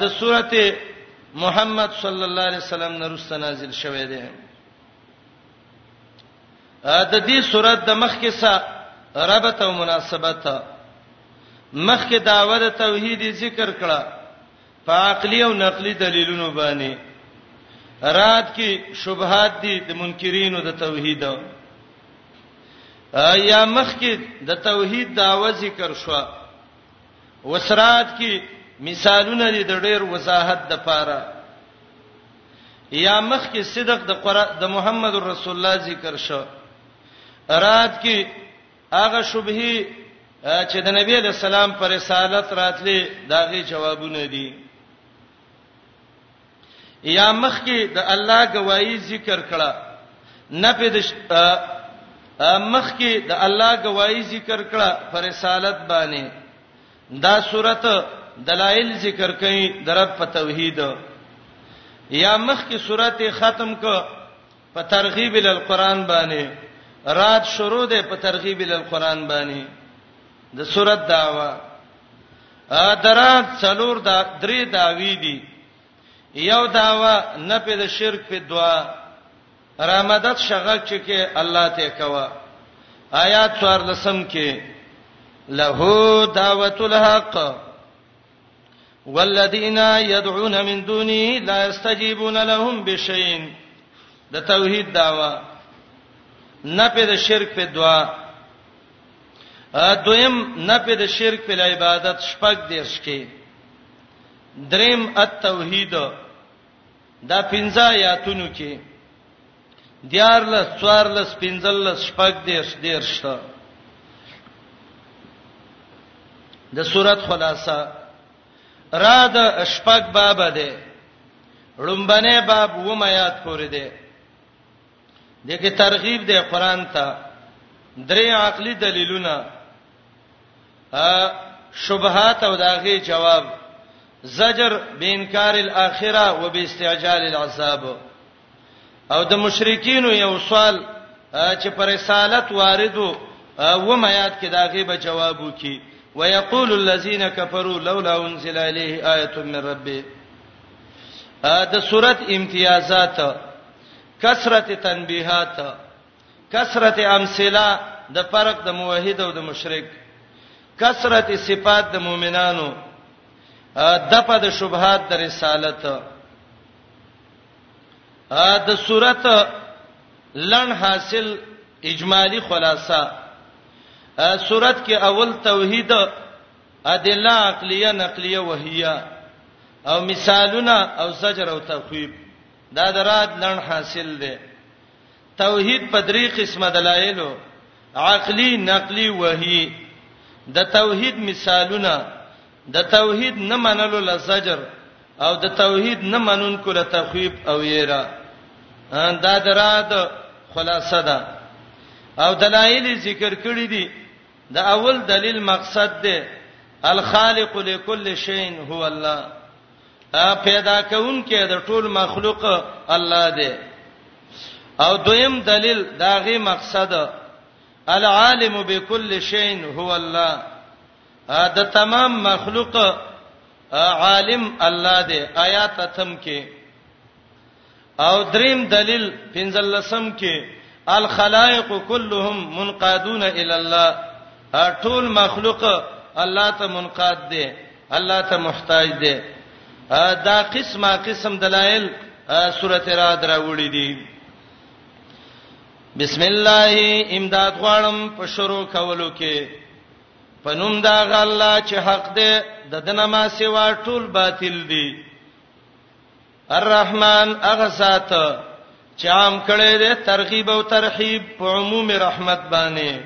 د سورته محمد صلی الله علیه وسلم نرسته نازل شوه دی د دې سورته د مخ کې څه ربط او مناسبت مخ کې داوود توحید ذکر کړه په عقلی او نقلی دلیلونو باندې رات کې شبهات دي د منکرینو د توحید یا مخ کې د توحید داوود ذکر شوه وسرات کې مثالونه دي د ډېر وضاحت د پاره یا مخ کې صدق د قرآن د محمد رسول الله ذکر شو رات کې هغه شبهه چې د نبی له سلام پر رسالت راتلې داغي جوابونه دي یا مخکې د الله گواہی ذکر کړه نفي د مخکې د الله گواہی ذکر کړه پر رسالت باندې دا صورت دلایل ذکر کوي د رب په توحید یا مخکې صورت ختم ک په ترغیب ال قران باندې رات شروع ده په ترغیب ال قران باندې د صورت داوا درا څلور دا درې داوی دي یو داوا نه په د شرک په دعا رامدد شغه چې کې الله ته کوا آیات 4 لسم کې له دعوت الحق والذین يدعون من دونه لا يستجيبون لهم بشيء د توحید داوا نه په د شرک په دعا دویم نفی د شرک په عبادت شپږ دیرش کې دریم التوحید دا پنځه آیاتونو کې دیار لس څوار لس پنځل لس شپږ دیرش دیرش ته د صورت خلاصہ را د شپږ باب ده لومبنه باب و میات پورې ده دغه ترغیب دی قران ته درې عقلي دلیلونه ا شبهات او داغه جواب زجر بینکار الاخره و باستعجال العذاب او د مشرکین یو سوال چې پر رسالت واردو و میات کې داغه به جواب وکي ويقول الذين كفروا لولا انزل عليه ايه من ربه دا سوره امتیازات کثرت تنبیهات کثرت امثله د فرق د موحد او د مشرک کثرت صفات د مؤمنانو دپه د شبهات د رسالت ا د صورت لن حاصل اجمالی خلاصہ ا صورت کې اول توحید ادله عقلیه نقلیه وهیه او مثالونه او زجر او تخویب دا درات لن حاصل دی توحید په درې قسمه دلایلو عقلی نقلی وحی د توحید مثالونه د توحید نه منلو لزجر او د توحید نه منون کله تخویب او یرا دا درات خلاصه ده او دلایل ذکر کړی دي د اول دلیل مقصد ده الخالق لكل شيء هو الله پیدا کونکي د ټول مخلوق الله دی او دویم دلیل داغه مقصد العالم بكل شيء هو الله دا تمام مخلوق عالم الله دی آیات تم کې او دریم دلیل پنځلسم کې الخلائق كلهم منقادون الى الله ټول مخلوق الله ته منقاد دي الله ته محتاج دي دا قسمه قسم دلایل سورته را دراوړي دي بسم الله امداد غواړم په شروع کولو کې پنوم دا غ الله چې حق دې د دنه ما سیوا ټول باطل دي الرحمن هغه ذات چې عام کړي دي ترغیب او ترحیب په عموم رحمت باندې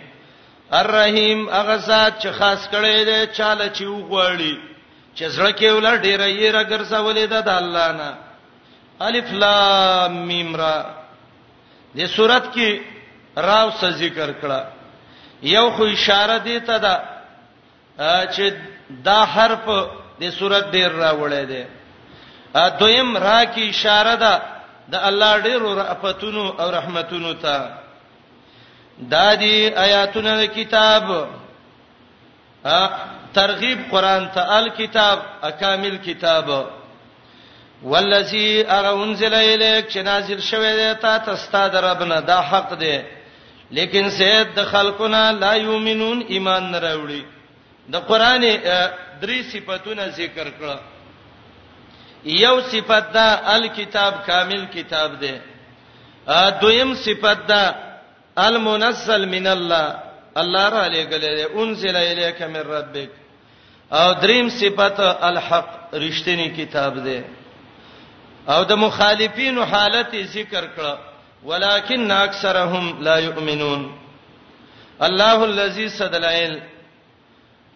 الرحیم هغه ذات چې خاص کړي دي چاله چې وغوړي چې زړه کې ولر ډیر یې را ګرځولې ده د الله نه الف لام میم را دې صورت کې راو څه ذکر کړه یو خو اشاره دی ته ده چې دا حرف د صورت ډیر راوړی دی دویم را کی اشاره ده د الله ډیر رحمتونو او رحمتونو ته دا دی آیاتونه د کتاب ترغیب قران ته الکتاب اکامل کتاب والذي اغه انزل الیک چې نازل شوه دی تا ته ستاد ربنا دا حق دی لیکن سید د خلقنا لا یؤمنون ایمان نه راوړي د قران درې صفاتونه ذکر کړه یو صفت دا الکتاب کامل کتاب دی دویم صفت دا المنزل من الله الله را لګلې انزل الیک من ربک او دریم صفت الحق رښتینی کتاب دی او د مخالفینو حالت ذکر کړه ولکن اکثرهم لا یؤمنون الله الذی صدلایل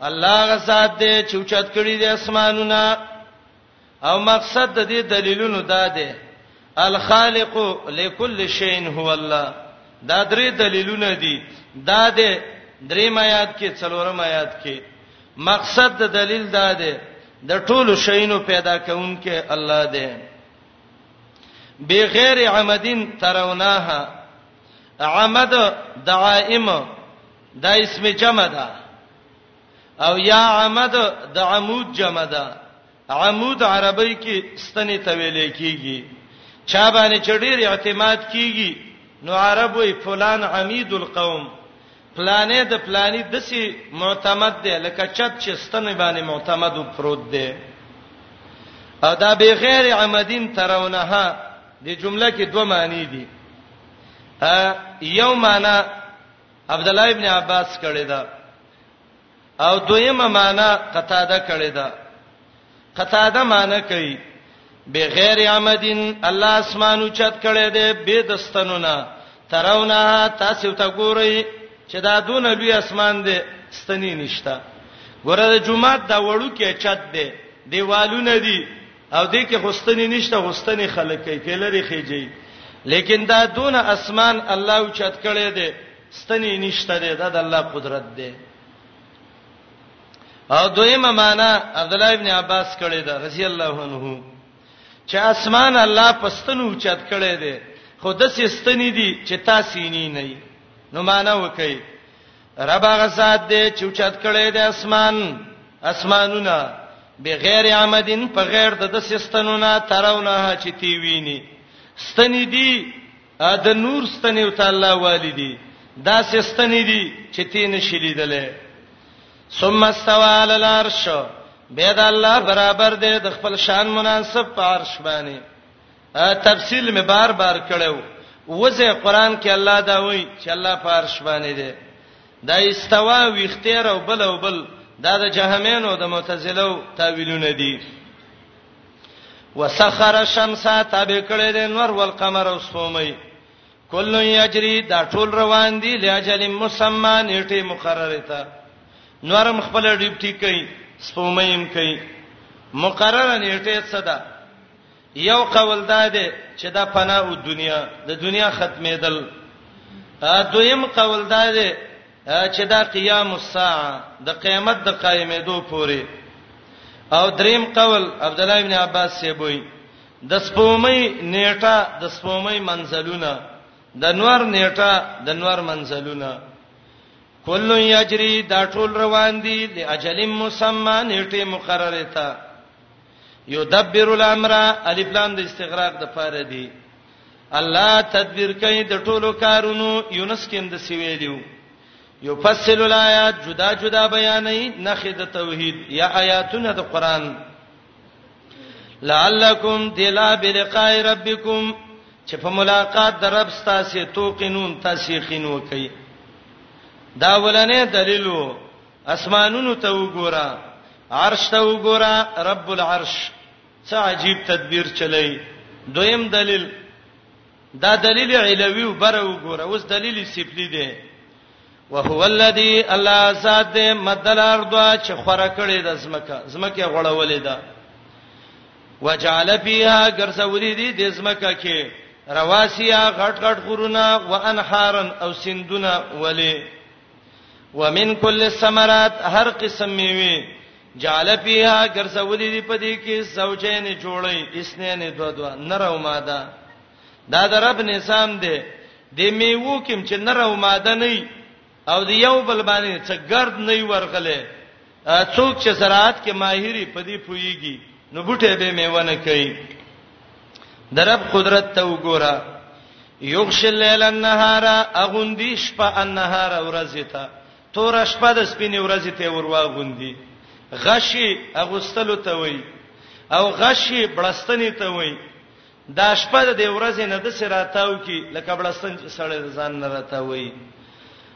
الله غزاد دې چوچت کړی د اسمانونو او مقصد د دې دلیلونو دا دی الخالق لكل شيء هو الله دا درې دلیلونه دي دا د درې میات کې څلورم آیات کې مقصد د دلیل دا دی د ټولو شینو پیدا کونکي الله دی بغیر عمدین تروناها عمد دعائم دا اسم جمع ده او یا عمد د عمود جمع ده عمود عربی کې ستنې ته ویل کیږي چا باندې چډیر اعتماد کیږي نو عرب وی فلان عمید القوم پلانې د پلانې دسی معتمد دی لکه چت چې ستنې باندې معتمد پروت دی او دا به غیر عمدین ترونها د جمله کې دوه معنی دي یو معنی عبد الله ابن عباس کړی دا او دویمه معنا قتاده کړی دا قتاده معنا کوي بغیر عمدین الله اسمان اوچت کړی دی به دستنونه ترونه تاسو ته ګورئ چې دا دون لوی اسمان دی ستنی نشتا ګوره د جمعه دا وړو کې چت دی دیوالونه دي او دې کې غستنې نشته غستنې خلک کوي پیلري خېږي لیکن دا دون اسمان الله او چت کړي دي ستنې نشته دي دا د الله قدرت دی او دویمه معنا عبد الله ابن عباس کړي دا رضی الله عنه چې اسمان الله پستنو چت کړي دي خو د سستنې دي چې تاسو یې نه نه نو معنا وکړي رب هغه ذات دی چې اوچت کړي د اسمان اسمانونه بغیر عمدین په غیر د سستنونه ترونه چې تی ویني ستنې دي د نور ستنې او تعالی والدي دا سستنې دي چې تی نشلیدلې ثم استوى على العرش بيد الله برابر دی د خپل شان مناسب په عرش باندې تفصیل می بار بار کړو وځه قران کې الله دا وایي چې الله پارش باندې دی دا استوا ویختیر او بل او بل دا د جهمینو د معتزلو تاویلونه دي وسخر الشمس تابع کړي د نور والقمر او سومي کله یجری دا ټول روان دي لاجل مسمى نیټه مقرره تا نورم خپل ډیپټی کوي سومیم کوي مقرره نیټه صدا یو قول دا دی چې دا فنا او دنیا د دنیا ختمېدل دویم قول دا دی چې دا قیام الساعه د قیامت د قائمېدو پورې او دریم قول عبد الله ابن عباس سیبوی د سپومې نیټه د سپومې منزلونه د نور نیټه د نور منزلونه کل یجری دا ټول روان دي لاجل مسمى نیټه مقرره تا یدبر الامر الف لام د استغراق د پاره دی الله تدبیر کوي د ټولو کارونو یونس کې اند سی ویلو یفصل الایات جدا جدا بیانې نخې د توحید یا آیاتونه د قران لعلکم دلا بلقاء ربکم چې په ملاقات د رب ستاسو توقنون تاسو یقین وکړي دا ولنې دلیلو اسمانونو ته وګوره عرش ته وګوره رب العرش څه عجیب تدبیر چلی دویم دلیل دا دلیل علوی وبره وګوره اوس دلیل سپلی دی وهو الذی الله ذات دې مدل ارض چې خره کړې د زمکه زمکه غړولې ده وجعل فیها غرسوری دې د زمکه کې رواسیا غټ غټ غرونه وانهارن او سندونه ولې ومن کل الثمرات هر قسم میوه جعل فيها ګرځولې دي په دې کې زوجین جوړي اسنین دو دو نر او ماده دا د رب نظام دی د میوو کې چې نر او ماده نه او د یو بل باندې څه ګرد نه ورغله څوک چې زراعت کې ماهری په دې پويږي نو بوټي به میوه نه کوي درب قدرت ته وګوره یغش الليل النهار اغوندی شپه النهار ورځتا تور شپه د سپینې ورځې ته ورواغوندی غشي اغوستلو ته وای او غشي بلستنې ته وای دا شپه د دې ورځې نه د سراتاو کی لکه بلستان چې سړی ځان نه راتاوي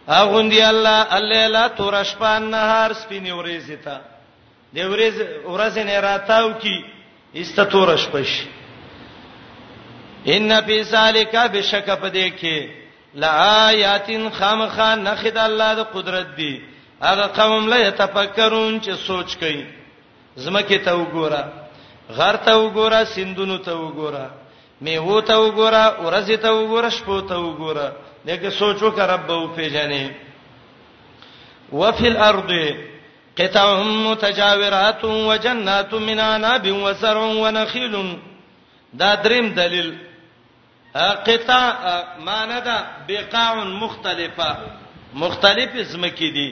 اغوندي الله الليلا تور شپه نهار سپین ورځې ته د ورځ ورځې نه راتاو کی استتور شپش ان فی ذالک بشک پدې کې لآیاتن خامخا نخد الله د قدرت دی هغه قوم لا تفکرون چې سوچ کوي زمکه ته وګوره غر ته وګوره سندونو ته وګوره میوه ته وګوره ورځ ته وګوره شپه ته وګوره دغه سوچو کا رب او پیژنې وفي الارض قطع متجاورات وجنات من عناب وزرع ونخيل دا دریم دلیل قطع معنی ده بقاع مختلفه مختلف زمکې دي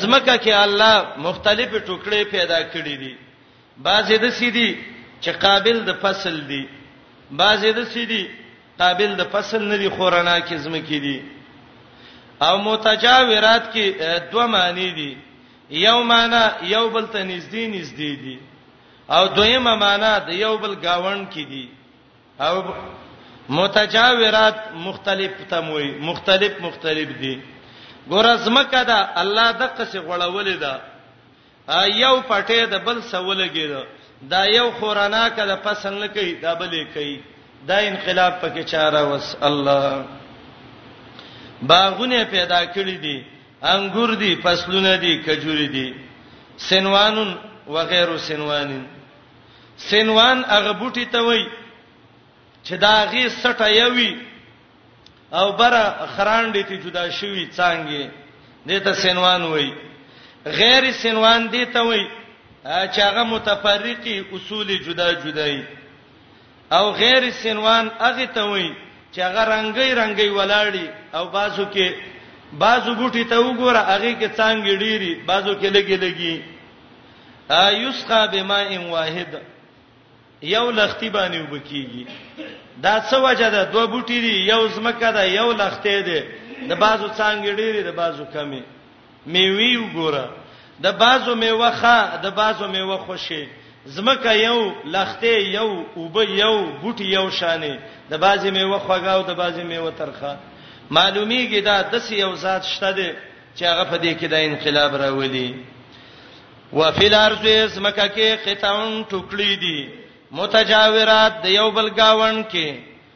زمکه کې الله مختلف ټوکړې پیدا کړې دي بعضې د سیدی چې قابل د فصل دي بعضې د سیدی قابل د فصل نه دي خورنا کې زمکې دي او متجاورات کې دوه معنی دي یو معنی یو بل ته نږدې نږدې دي او دویمه معنی د یو بل گاوند کې دي او متجاورات مختلف تموي مختلف مختلف دي ګور ازمکه دا الله د قصې غړولې ده یو پټه د بل سولګي ده دا یو خورانا کده پسند نه کوي دا بلې کوي دا انقلاب پکې چاره وس الله باغونه پیدا کړی دي انګور دي فصلونه دي کجوري دي سنوانون وغيرو سنوانین سینوان هغه بوټي ته وای چې دا غي سټه یوي او بره خراندې ته جدا شوی څنګه دې ته سینوان وای غیر سینوان دې ته وای چې هغه متفرقي اصول جدا جدای او غیر سنوان هغه ته وایي چې هغه رنگي رنگي ولاړی او بازو کې بازو بوټي ته وګوره هغه کې څنګه ډيري بازو کې لګي لګي ايسقا بماء واحد یو لختی باندې وبکیږي دا څه وجه ده دوه بوټي دي یو زمکه ده یو لخته ده د بازو څنګه ډيري د بازو کمی میوی وګوره د بازو میوه ښه د بازو میوه خوشي زمکه یو لخته یو وب یو بوټي یو شانه د بازي میوه خوګه او د بازي میوه ترخه معلومیږي دا د سی یو ذات شته دی چې هغه په دې کې د انقلاب راولي وفي الارض زمکه کې قطعون ټوکړي دي متجاورات د یو بل گاون کې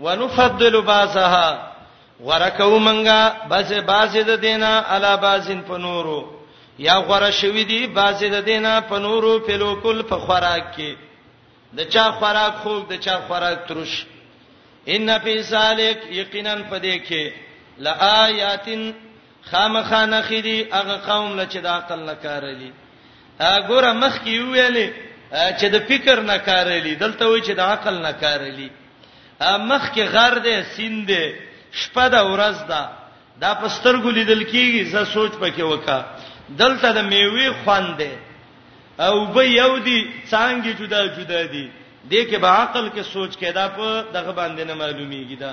ونفضل بعضها ورکو منګه بعضه بعضه د دینه علا بعضین په نورو یا غره شوی دی بعضه د دینه په نورو په لوکل په خوراک کې د چا خوراک خو د چا خوراک ترش ان فی ذلک یقینا پدې کې لآیاتن خامخا نخې دي هغه قوم لچ د عقل نه کارلی ګوره مخ کې ویلې چې د فکر نه کارلی دلته وی چې د عقل نه کارلی مخ کې غر دی سین دی شپه د ورځ ده دا په سترګو لیدل کیږي زه سوچ پکې وکا دلته د میوي خوان دی او به یو دی څنګه جدا جدا دي دې کې به عقل کې سوچ کې دا په دغه باندې نه معلومیږي دا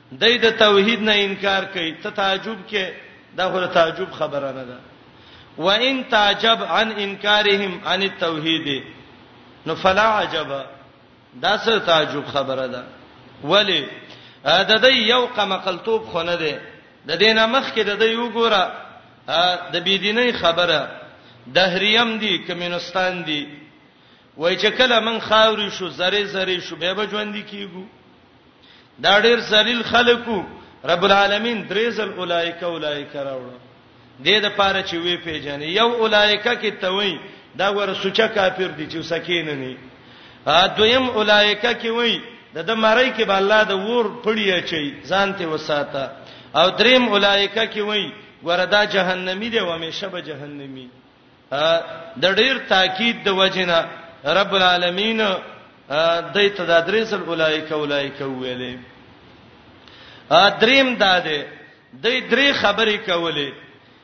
دی د توحید نه انکار کوي ته تعجب کې دا خو تعجب خبره نه ده وان تعجب عن انکارهم عن التوحید نو فلا عجب دا څه تعجب خبره ده ولی د دې یو قمقلتوب خونه ده د دینه مخ کې د دې یو ګوره د بيدینې خبره دهریم دي کمینستان دي وای چې کله من خاوري شو زری زری شو به بجوندې کیګو دا ډیر ذلیل خلکو رب العالمین درې ځل اولایک اولایک راوړو دې د پاره چې وی پیژنې یو اولایک کې توي دا ور سوچا کافر دي چې سکین نه ا دویم اولایک کې وای د د مړی کې به الله د ور پړی اچي ځان ته وساته او دریم اولایک کې وای وردا جهنمی دی و همیشه به جهنمی د ډیر تاکید د وجنه رب العالمین دایت د ادریس اولایک اولایک ویلې ا دریم داده د درې خبرې کولې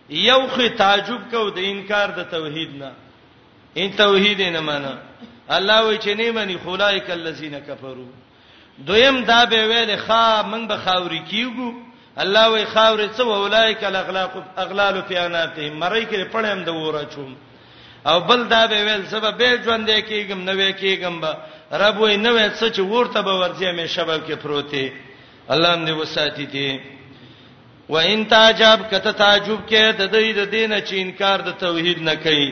یو خو تعجب کو د انکار د توحید نه ان توحید نه معنی الله وی چې نه مانی خولایک الذین کفروا دویم دا به ویل خا موږ به خاوري کیګو الله وی خاورې څو اولایک الاغلاق اغلال فی اناتهم مړی کې پړم د وره چوم او بل دا به ویل سبب به ژوند کېږم نو وې کېږم به رب وې نو وې څه چې ورته به ورځي مې شباب کې پروتي الله دې وساتي دي و ان تعجب کته تعجب کې د دې د دین چې انکار د توحید نه کوي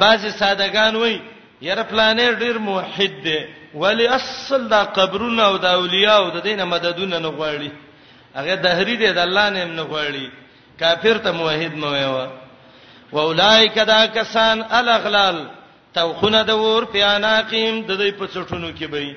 بعضی سادهګان وای یره پلانې ډیر موحد دی ولی اصل دا قبرونه او د اولیاء او د دینه مددونه نه غواړي هغه دهری دی د الله نه نه غواړي کافر ته موحد مو ویوا واولائک دا کسان الاغلال توخونه د ور پیاناقیم د دې په چټونو کې بې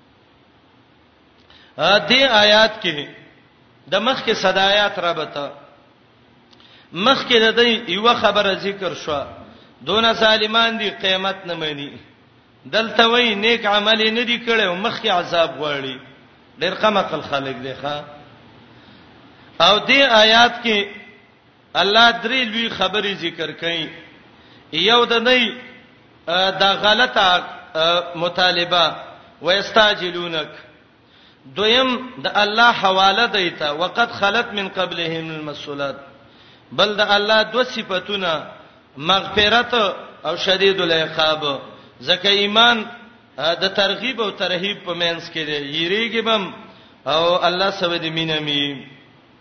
ا دې آیات کې د مخ کې صدايات رابطه مخ کې د دې یو خبره ذکر شو دون ظالمان دي قیامت نه مانی دلته وای نیک عمل نه دي کړي او مخ کې عذاب غواړي ډېر قمقل خلک دی ښا او دې آیات کې الله درې لوی خبرې ذکر کړي یو د نه دا غلطه مطالبه ويستاجلونک دویم د الله حواله دیته وقد خلت من قبلهم المسلات بل د الله دو صفاتونه مغفرت او شدید العقاب زکه ایمان د ترغیب او ترهیب په مینس کې دی یریږي بم او الله سوي د مینه می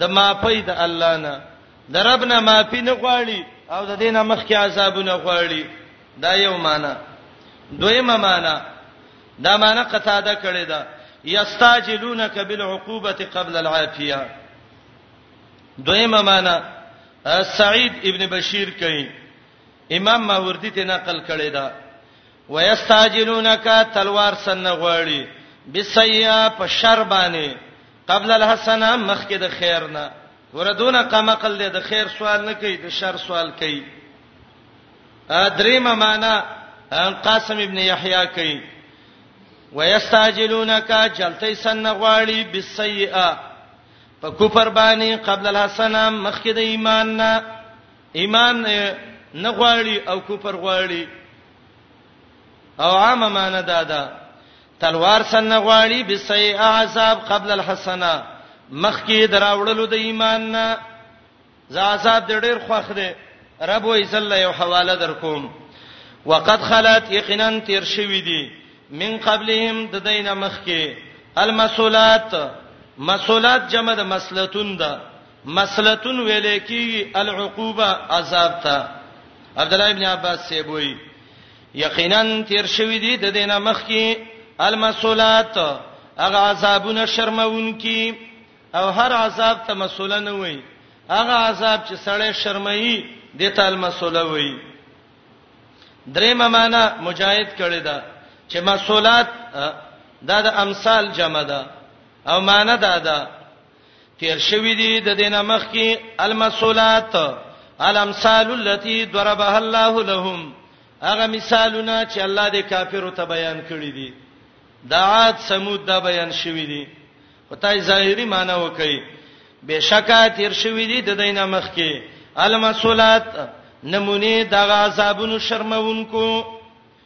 د معافی د الله نه د رب نه معافی نه غواړي او د دینه مخ کې عذابونه غواړي دا یو معنی دویمه معنی دا معنی قطاده کړی دا یستاجلونک بالعقوبه قبل العافیه دویمه معنی سعید ابن بشیر کوي امام ماوردی ته نقل کړی دا ويستاجلونک تلوار سن غواړي بسیا په شر باندې قبل الحسنه مخکې د خیر نه وردونه قمقل دې د خیر سوال نه کوي د شر سوال کوي دریم معنا قاسم ابن یحیی کوي ويستعجلونک جلتی سن غواړي بالسیئه په کفر باندې قبل الحسنه مخکې د ایمان نه ایمان نه غواړي او کفر غواړي او عامه معنا دا ده تلوار سن غواړي بسي عذاب قبل الحسنه مخکې دراوړلو د ایمان نه زه عذاب د ډیر خوخ دی رب وې زله یو حواله در کوم وقد خلت یقینا تیر شوی دی من قبلهم د دین مخکې المسولات مسولات جمع د مسلتون ده مسلتون ویل کی العقوبه عذاب ته عبد الله ابن عباس سی بوئی یقینا تیر شوی دی د دینه مخکی المسولات هغه عذابونه شرمونکي او هر عذاب ته مسوله نه وي هغه عذاب چې سړی شرمایي د تل مسوله وي درې ممانه مجاهد کړي دا چې مسولات دا د امثال جمع ده او معنی دا ده تیر شوی دی د دینه مخ کې المسولات الامثال التي ضربها الله لهم هغه مثالونه چې الله د کافرو ته بیان کړی دي د عاد سمود دا بیان شوی دي پتاي ظاهري معنی وکي بشکا تیر شوی دي د دینه مخ کې المسولات نمونه دغه عذابونو شرمونکو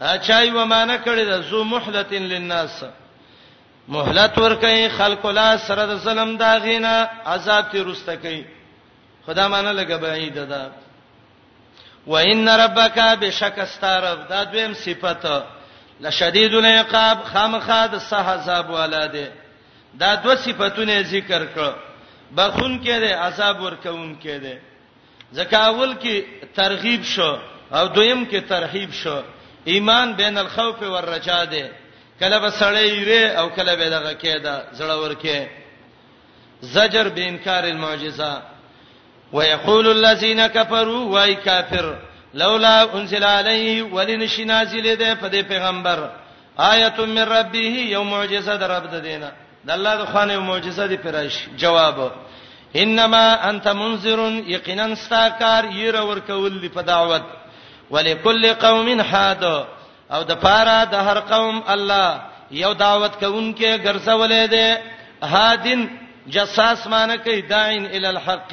اچای و معنی کړی د زو مهلت للناس مهلت ورکه خلق لا سره د ظلم دا غینا عذاب تی رسته کوي خدا معنی لګه بعید ده وان ربک بشک استرب دا دویم صفت لشدید العقاب خامخا د صح عذاب ولاده دا دو صفاتونه ذکر کړ بخون کې ده عذاب ورکون کې ده ځکه اول کې ترغیب شو او دویم کې ترهیب شو ایمان بین الخوف والرجاء ده کله به سړی یری او کله به دغه کېدا زړه ورکه زجر به انکار المعجزه ويقول الذين كفروا واي کافر لولا انزل عليه ولنشنازل ده په پیغمبر آیت من ربه یو معجزه در رب د دینه د الله د خوانه یو معجزه دی پرایش جواب انما انت منذر یقینا استاکار یره ورکول دی په دعوت ولکل قوم حاد او د پاره د هر قوم الله یو دعوت کوونکې ګرځولې ده هادن جساس معنی کوي داعین ال الحق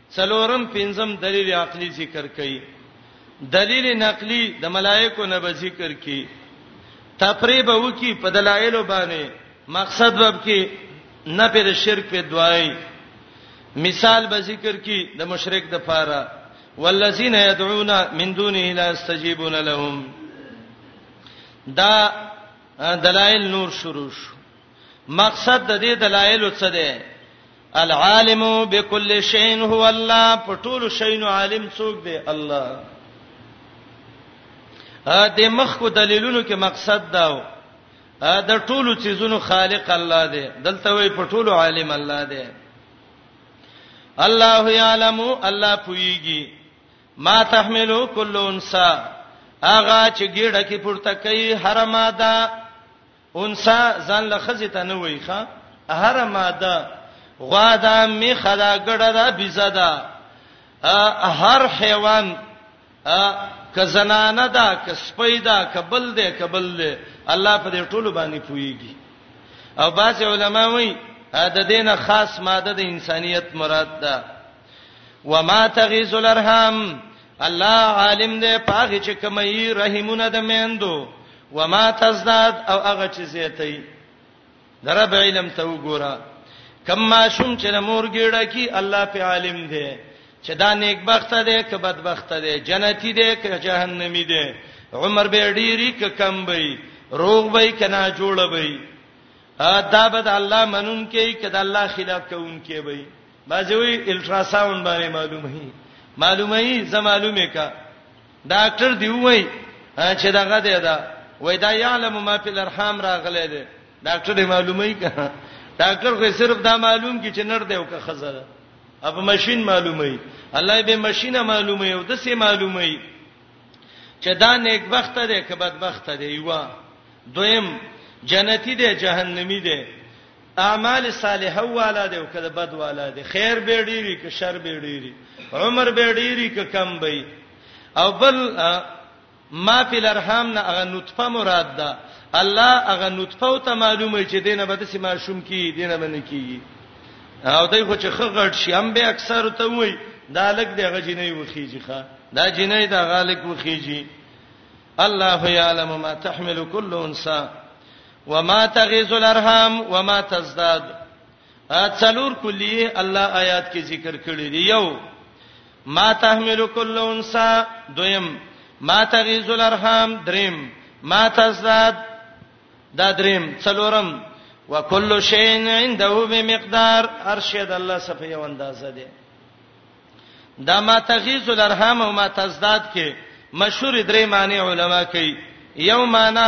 څلورم پنځم دلیل عقلی ذکر کړي دلیل نقلی د ملائکو نه به ذکر کړي تفریب وکي په دلایل باندې مقصد وب کې نه پر شرک په دعای مثال به ذکر کړي د مشرک د پاره والذین یدعون من دونه لا استجیبون لهم دا دلایل نور شروع شو مقصد د دې دلایل څه دی العالم بكل شيء هو الله په ټولو شینو عالم څوک دی الله ا دې مخ کو دلیلونو کې مقصد دا و د ټولو چیزونو خالق الله دی دلته وی په ټولو عالم الله دی الله یعلم الله پویږي ما تحملو کل انسا اغا چې ګډه کې پورته کوي هر ماده انسا ځان له خزې ته نه وای ښا هر ماده غوا دا می خدا ګړه دا بيزه دا هر حیوان ک زنانه دا ک سپی دا ک بل دې ک بل دې الله په دې ټولو باندې پويږي او باز علماء وایي د دینه خاص ماده د انسانيت مراد ده وما تغیز الارحام الله عالم دې پاغه چې کمې رحمونه د میندو وما تزداد او هغه چې زیاتې درب علم ته وګوره کما شوم چې مور ګیړه کی الله په عالم دی چې دا نیک بخت دی که بد بخت دی جنتی دی که جهنمی دی عمر به ډیری که کم وي روغ وي کنا جوړ وي دا بد الله منون کې کده الله خلاف کوون کې وي بعضی وی الټراساوند باندې معلومه هي معلومه هي زه معلومه کا ډاکټر دی وای چې دغه دی دا وای دا یعلم ما فی الارحام راغله دی ډاکټر دی معلومه هي کا ډاکټر خو صرف دا معلوم کی چې نر دی او که خزر اب ماشين معلومه هي الله به ماشينه معلومه هي او د سه معلومه هي چې دا نیک بخت دی که بد بخت دی یو دویم جنتی دی جهنمی دی اعمال صالحه والا دی او که د بد والا دی خیر به ډیری که شر به ډیری عمر به ډیری که کم به او بل ما فی الارحام نه هغه نطفه مراد ده الله هغه نطفه ته معلومه چې دینه به د سیما شوم کی دینه باندې کی او دای خو چې خغړ شي هم به اکثر ته وای دا لک دی هغه جنې وخیږي ښا دا جنې دا غالک وخیږي الله یعلم ما تحمل كل انثى وما تغيظ الارحام وما تزداد څلور کلیه الله آیات کې ذکر کړی دی یو ما تحمل كل انثى دویم ما تغيظ الارحام دریم ما تزداد دا دریم څلورم وکل شین عنده بمقدار ارشد الله صفه یو اندازه ده دا ما تغیز الارحام او ما تزداد کې مشهور درې معنی علما کوي یو معنی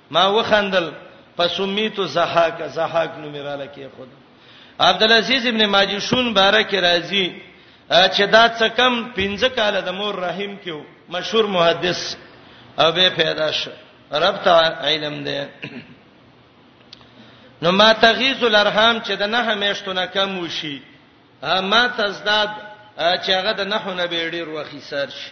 ما وخندل فسمیت زحاک زحاک نو میراله کې خود عبد العزيز ابن ماجشون بارک راضي چې دا څه کم 15 کال د مور رحم کې مشهور محدث او به پیدا شو رب ته علم دی نو ما تغیز الارحام چې د نه همیشتونه کم وشي ما تزداد چې هغه د نه نه به ډیر وخی سر شي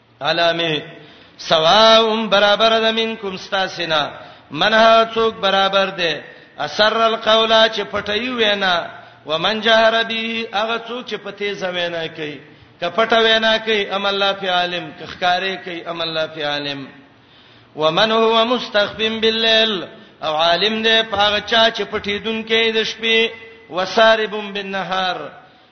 علامه سواء برابر د منکم استاسنا منها څوک برابر دی اثر القول چې پټي وینا ومن جهر به هغه څوک چې پته زوینا کوي کپټه وینا کوي ام الله فی عالم کخکارې کوي ام الله فی عالم ومن هو مستخف بالليل او عالم دې پاغه چا چې پټې دن کې د شپې وساربم بالنهار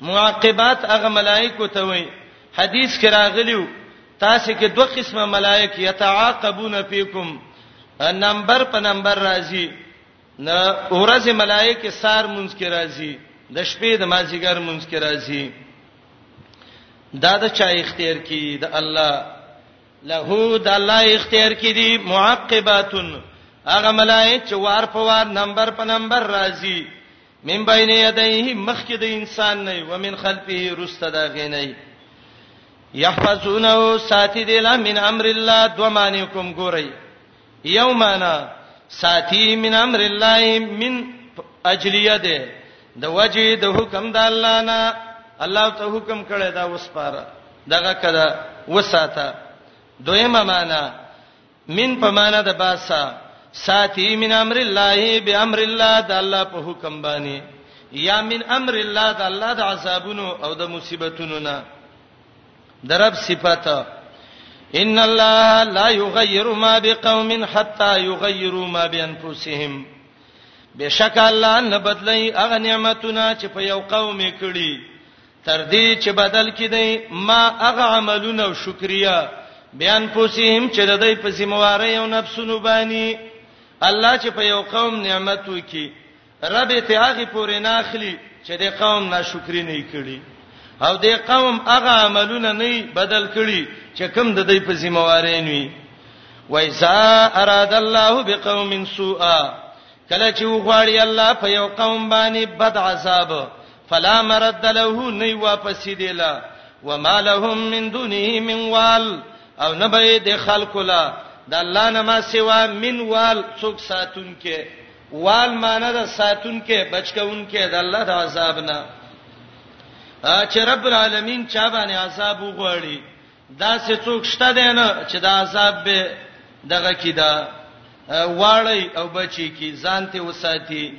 معاقبات هغه ملائکه ته وي حدیث کې راغلیو تاسو کې دوه قسمه ملائک یتعاقبون فیکم نمبر په نمبر راځي نه اورځه ملائک سار مونږ کې راځي د شپې د مازیګر مونږ کې راځي دا د چا اختیار کی د الله له د الله اختیار کی دي معقباتن هغه ملائک چې وار په وار نمبر په نمبر راځي من بین یدیه مخکې د انسان نه و من خلفه رسته دا غینه یحفظونه ساتي دی لا من امر الله دو معنی کوم ګورئ یومانا ساتي من امر الله من اجلیه ده د وجه د حکم د الله نه الله ته حکم کړی دا وسپاره دغه کده وساته دویمه معنا من په معنا د باسا ساتي من امر الله به امر الله د الله په حکم باندې یا من امر الله د الله د عذابونو او د مصیبتونو نه درب صفاته ان الله لا یغیر ما بقوم حتا یغیروا ما بانفسهم بشک الله نه بدلی هغه نعمتونه چې په یو قوم کړي تر دې چې بدل کړي ما هغه عملونه او شکریا بیان پوسیم چې د دوی په ذمہواری او نفسونو باندې الله چې په یو قوم نعمت وکي رب ته هغه پورې نه اخلي چې د قوم ناشکری نه کړي او د قوم هغه عملونه نه بدل کړي چې کم د دوی په ذمہواری نه وي وایسا اراد الله بقوم سوءا کله چې وغواړي الله په یو قوم باندې بد عذاب فلا مرد له نی واپس دی لا وما لهم من دونه من وال او نه به د خلق لا د الله نه ما سوا من وال څوک ساتون کې وال معنی د ساتون کې بچکون کې د الله د عذاب نه چې رب العالمین چا باندې عذاب وغوړي دا څه څوک شته دی نه چې دا عذاب به دغه کیدا واړی او بچی کی ځانته وساتی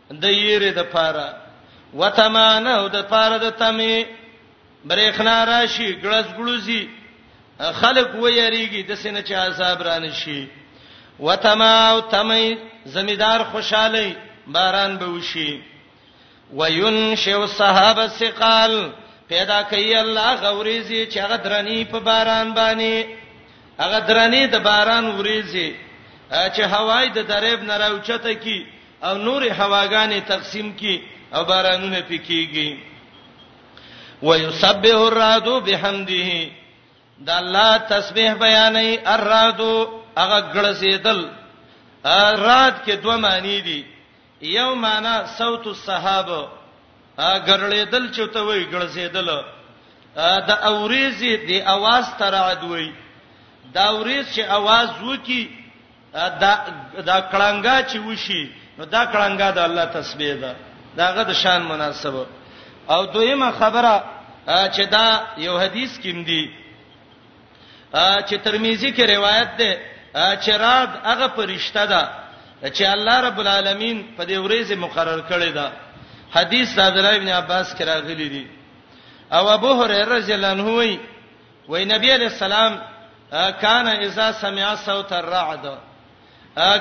د یری د پاره وتمانه د پاره د تمه برېخنا راشي ګړز ګړوزي خلق و یریږي د سینې چې عذاب رانه شي وتما او تمي زمیدار خوشاله باران به وشي وینشئ صحاب الثقال پیدا کوي الله غوریزي چې هغه درنی په باران باندې هغه درنی د باران وریزي چې هوای د دریب نه راوچته کی او نورې هواګانې تقسیم کی او بارانونه پکېږي ويسبح الرعد بحمده دا الله تسبیح بیانې الرعد هغه ګړسېدل رات کې دوه معنی دي یو معنی صوت الصحابه ګړلېدل چې ته وای ګړسېدل د اوریزي د اواز ترعد وای دا اوریز چې اواز وکي دا دا کلنګا چې وشي نو دا کلنګا د الله تسبیح ده داغه د شان مناسب او دویمه خبره چې دا یو حدیث کې مدي چې ترمذی کې روایت ده چې رات هغه پرشته ده چې الله رب العالمین په دې ورځ مقرر کړی ده حدیث عبد الله ابن عباس کې راغلی دی او ابو هريره رضی الله عنه وایي وای نبی علیہ السلام کان اذا سمع صوت الرعد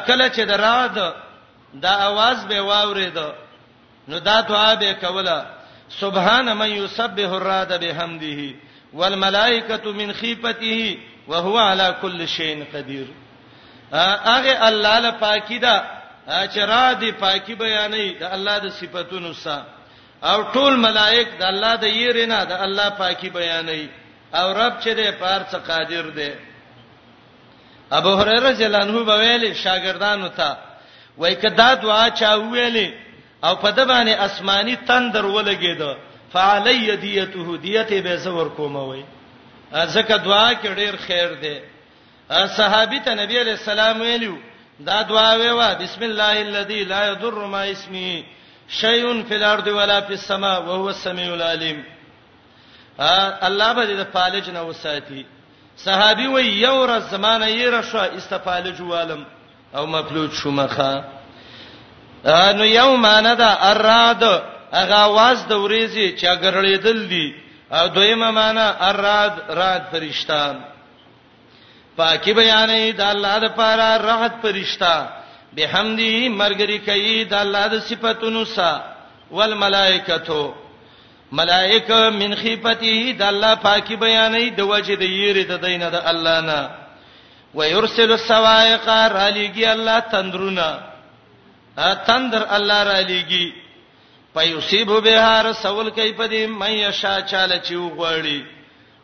کله چې د رعد دا आवाज به واورید نو دا دعا به کوله سبحان من یسبح الرعد بحمده والملائکه من خیفته وهو على كل شيء قدير هغه الله له پاکی دا چې را دي پاکی بیانې د الله د صفاتونو سره او ټول ملائک د الله د یری نه د الله پاکي بیانوي او رب چې د پار څه قادر دی ابو هريره جلانه به ویلي شاګردانو ته وای کدا دعا چا ویلي او په د باندې آسماني تندر ولګید فعلی دیته دیته به زور کومه وای ځکه دعا کې ډیر خیر دی صحابي ته نبی علیہ السلام ویلو دا دعا ویوا بسم الله الذي لا يضر ما اسمه شيء في الارض ولا في السماء وهو السميع العليم الله به دې فالج نه وساتي صحابي وی یو ورځ زمانه یې رشو استفالج والم او مفلوج شومخه نو یو معنی دا اراد هغه आवाज د ورېزي چې ګرړېدل دي او دویمه معنی اراد رات فرشتہ پاکي بیانې د الله د پاره راحت پرشتہ بحمدی مرګری کوي د الله د صفاتونو سره والملائکتو ملائکه من خفته د الله پاکي بیانې د وجه د یری د دینه د الله نه ويرسل السوائق راليږي الله تندرونه تندر الله راليږي پيصيب بها رسول کوي په دې مې شا چاله چې وغوړي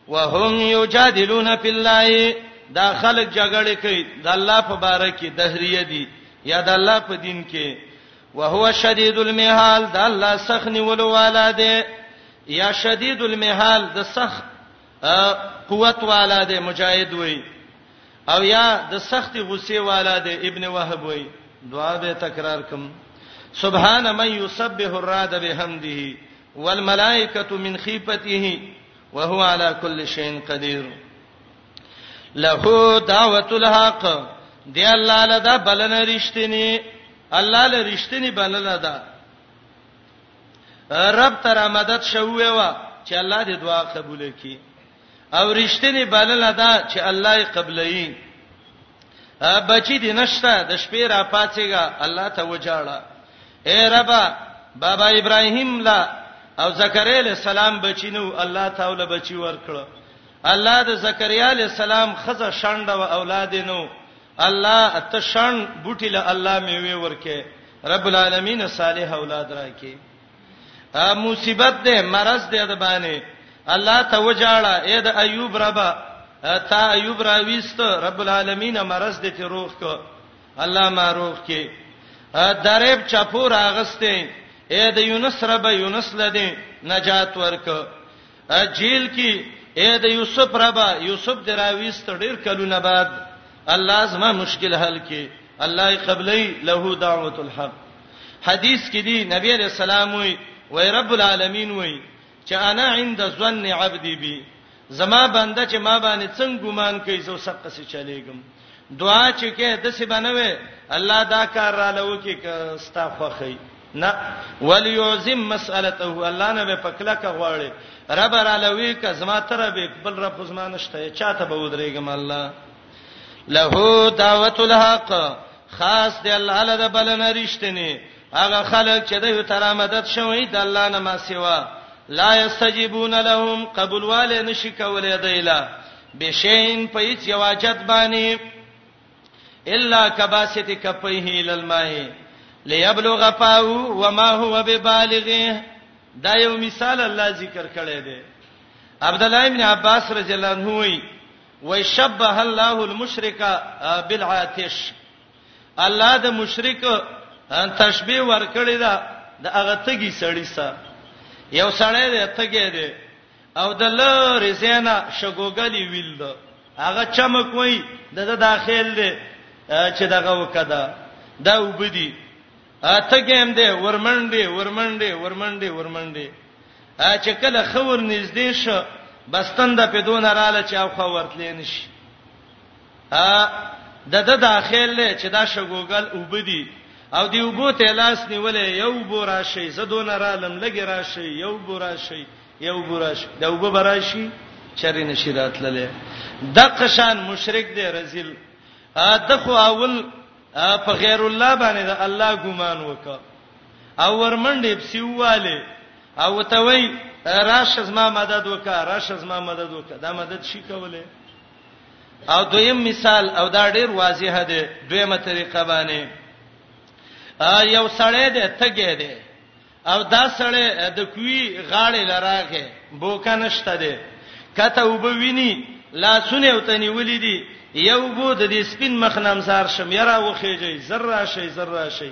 وهم یجادلون فی الله دا خلک جګړه کوي د الله په باره کې دهریه دي یا د الله په دین کې وهو شدید المحال د الله سخت نیولو والا دی یا شدید المحال د سخت قوت والا دی مجاهد وای او یا د سخت غصې والا دی ابن وهب وای دعا به تکرار کوم سبحان من یسبح الرعد بحمده والملائکه من خیفته وهو على كل شيء قدير له دعوت الحق دی الله له دا بلنه رښتینی الله له رښتینی بلنه ده رب تر مدد شوې وا چې الله دې دعا قبول کړي او رښتینی بلنه ده چې الله یې قبلې بچی دې نشته د شپې را پاتېګا الله ته وجاړه اے رب بابا ابراهیم لا او زکریا علیہ السلام بچینو الله تعالی بچی ورکړه الله د زکریا علیہ السلام خزه شاند او اولاد نو الله ته شان بوټی له الله میوي ورکه رب العالمین صالح اولاد راکې ا مصیبت ده مرز ده د باندې الله ته وجاړه اې د ایوب ربا تا ایوب راويست رب العالمین مرز دې ته روح کو الله معروف کې درېب چپور اغسته اے د یونس رب یونس لدی نجات ورک جیل کې اے د یوسف رب یوسف دراويست ډیر کلونه بعد الله زما مشکل حل کې الله قبلې له دعوت الحق حدیث کې دی نبی علیہ السلام وی وای رب العالمین وی چې انا عند ظن عبدی بی زما بنده چې ما باندې څنګه ګمان کوي زو سب قصې چلےګم دعا چې کې د څه بنوي الله دا کار را لو کې ستا خوخی نه وليعظم مسالته الله نه به پکلا کا غواړي رب را لوي ک زما تر به بل رب زما نشته چاته به ودرېګم الله له دعوت الحق خاص دی الله له بلنه رښتینی هغه خلک چې دوی ته را مدد شوی د الله نه ما سیوا لا یستجیبون لهم قبول والے نشي کولای دیلا بشین په هیڅ یو حاجت باندې الا کباست کفیه للماء ليبلغ فاه وما هو ببالغه دا یو مثال الله ذکر کړی دی عبد الله ابن عباس رضی الله عنه وی وشبه الله المشرک بالعاتش الله د مشرک تشبیه ورکړی دا د هغه تګي سړی سره یو سړی دی تګي دی او د لری زینا شګوګلی ویل دا هغه چمک وای د داخل دی چې دغه وکدا دا وبدي اتګم دی ورمنډي ورمنډي ورمنډي ورمنډي چې کله خور نږدې شو بستند په دون رااله چې او خو ورتلې نشي د د داخل له چې دا شګوګل وبدي او دی وبو ته لاس نیولې یو بورا شي زدون را لم لګي را شي یو بورا شي یو بورا شي دا وبو برا شي چری نشی راتللې د قشان مشرک دی رزل د خو اول په غیر الله باندې د الله ګمان وکړه او ورمنډې پسیواله او ته وای راشه زما مدد وکړه راشه زما مدد وکړه دا مدد شي کوله او دویم مثال او دا ډیر واضح دی دویمه طریقه باندې یو سړی دی تګی دی او دا سړی د کوی غاړې لراغه بوکا نشته دی کته وبوینی لاسونه او تنی ولې دی یو بو د دې سپین مخ نام سار شم یرا وخیږي ذره شي ذره شي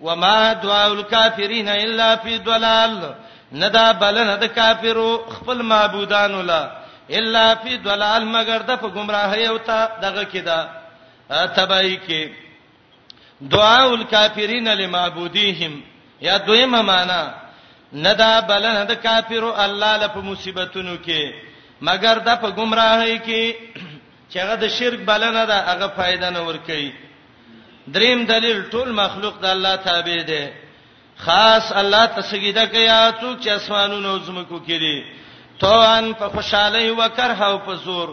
وما دعاء الكافرين الا في ضلال ندا بلنه د کافرو خپل معبودان ولا الا في ضلال مگر د په گمراهي او ته دغه کیدا تبای کې دعاء الكافرين لمعبوديهم یا دویمه معنا ندا بلنه د کافرو الله له مصیبتونو کې مگر د په گمراهي کې چې هغه د شرک بلنه ده هغه فائدہ نه ور کوي دریم دلیل ټول مخلوق د الله تابع دی خاص الله ته سجده کوي څوک چې اسمانونو او زمکو کې دي توان په خوشحالي او کرها او په زور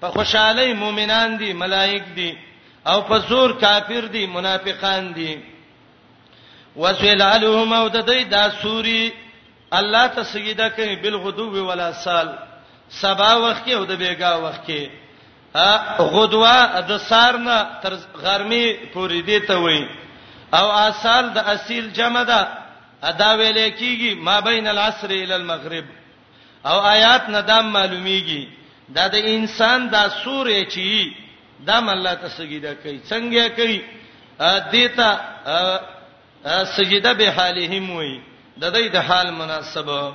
په خوشحالي مؤمنان دي ملائک دي او په زور کافر دي منافقان دي وسلالهم او د دې دا سوري الله ته سجده کوي بالغدو ولا سال سبا وخت کې او د بیګا وخت کې غدوا د سارنا تر غرمې پورې دی ته وای او اصل د اصل جمع ده ادا ویل کیږي ما بین العصر الى المغرب او آیات نه دا معلومیږي دا د انسان دا سورې چی دا الله ته سجده کوي څنګه کوي دیتا سجده به حالهم وي د دې د حال مناسبه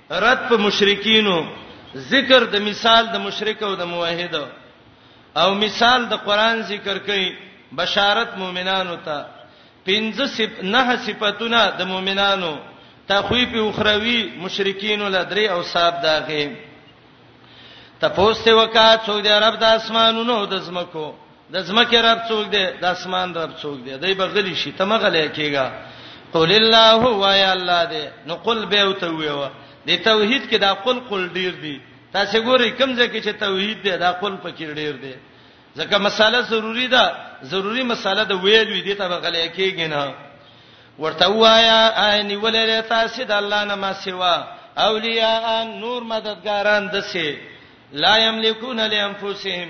رد په مشرکینو ذکر د مثال د مشرک او د موحد او مثال د قران ذکر کوي بشارت مؤمنانو ته پنځه سپ نه صفاتونه د مؤمنانو تخویف اخروی مشرکین ول درې او صاحب داغه تپوسته وکا څو د رب د اسمانونو د زمکو د ځمکې رب څوک دی د اسمان رب څوک دی دای به غلی شي ته مغلې کېږي قل الله هو یا الله دې نو قل به او ته ویو د توحید کې دا قل قل ډیر دی تاسو ګورئ کوم ځای کې چې توحید دی دا قل پکې ډیر دی ځکه مساله ضروری ده ضروری مساله د ویلو دي ته غلې کېږي نه ورته وایا عین ولې تاسو د الله نه ما سوا اولیاء نور مددګاران دسه لا یملکون لانفسهم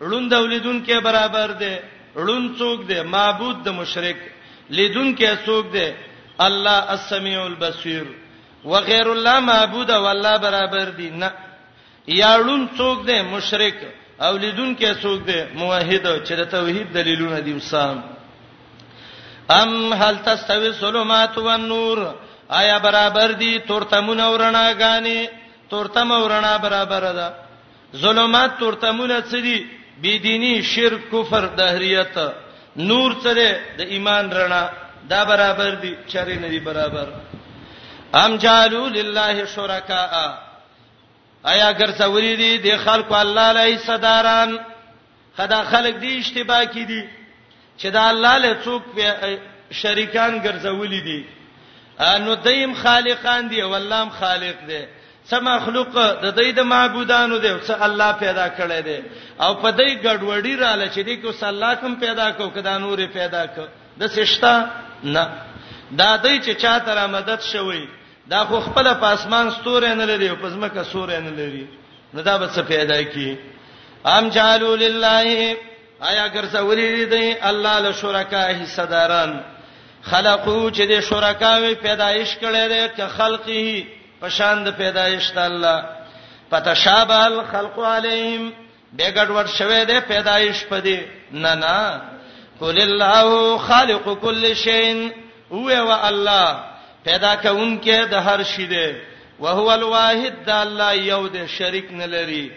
ړوند او لیدونکی برابر دی ړوند څوک دی معبود د مشرک لیدونکی څوک دی الله السمیع البصیر وغیر الله معبود او الله برابر دی نه یا ړوند څوک دی مشرک او لیدونکی څوک دی موحد چې د توحید دلیلونه دی وسام ام هل تستوي الظلمات والنور آیا برابر دي تورتمونه ورنا غاني تورتم ورنا برابر ده ظلمات تورتمونه څه دي بی دینی شرک کفر دهریت نور سره د ایمان رڼا دا برابر دي چرې نه دي برابر ام جالو لله شرکاء ایا ګرځولې دي د خلکو الله لای صداران خدا خلق دې اشتباه کې دي چې دا الله له څوک شریکان ګرځولې دي نو دیم خالقان دی ولام خالق دی څه مخلوق د دې د معبودانو دی څه الله پیدا کړی دی او په دې ګډوډی رااله چې دې کو الله کوم پیدا کو کدا نور پیدا کو د سشتا نه دا دې چې چا تر مدد شوی دا خو خپل په اسمان ستوره نه لري او په ځمکه سوره نه لري نو دا به څه پیدا کی ام جعلوا لله آیا ګرځولې دي الله له شرکا حصداران خلقو چې د شرکاوي پیدایش کړي دي ک خلقي پشان د پیدایش ته الله پتشابه الخلق علیهم به ګډوډ شوه دې پیدایش پدې نه نه قل الله خالق كل شيء هو و الله پیدا کونکي د هر شي دی وهو الواحد د الله یو د شریک نه لري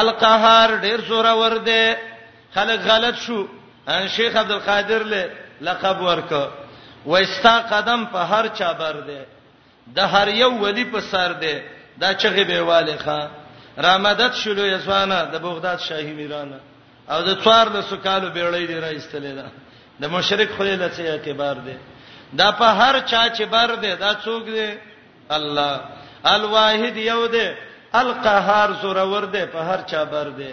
القهار ډیر زور ور دی خلک غلط شو ان شیخ عبد القادر له لقب ورک وستا قدم په هر چا بر دی د هر یو ولی په سر دی دا چغه به والي ښا را مدد شلو یسوانه د بغداد شاهی میرانه او د څوار د سکالو بیړې دی را ایستلې ده د مشرک خو له څه اعتبار دی دا په هر چا چې بر دی دا څوک دی الله الواحد یو دی القهار زورور دی په هر چا بر دی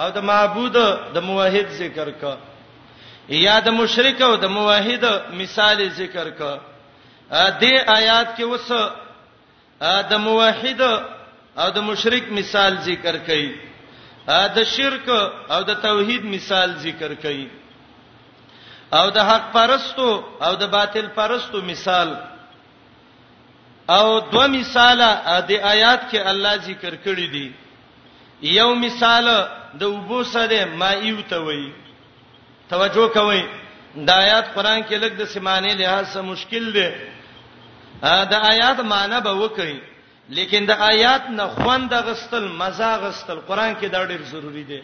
او د معبود د موحد ذکر کا یا د مشرک او د موحد مثال ذکر کا د آیات کې وس د موحد او د مشرک مثال ذکر کړي د شرک او د توحید مثال ذکر کړي او د حق پرستو او د باطل پرستو مثال او دوه مثال د آیات کې الله ذکر کړی دی یو مثال د وبو سره مایو ته وای توجه کوئ د آیات قران کې لګ د سیمانه لحاظ سره مشکل دی دا آیات معنی به وکړي لیکن د آیات نه خوند غستل مزه غستل قران کې دا ډېر ضروری دی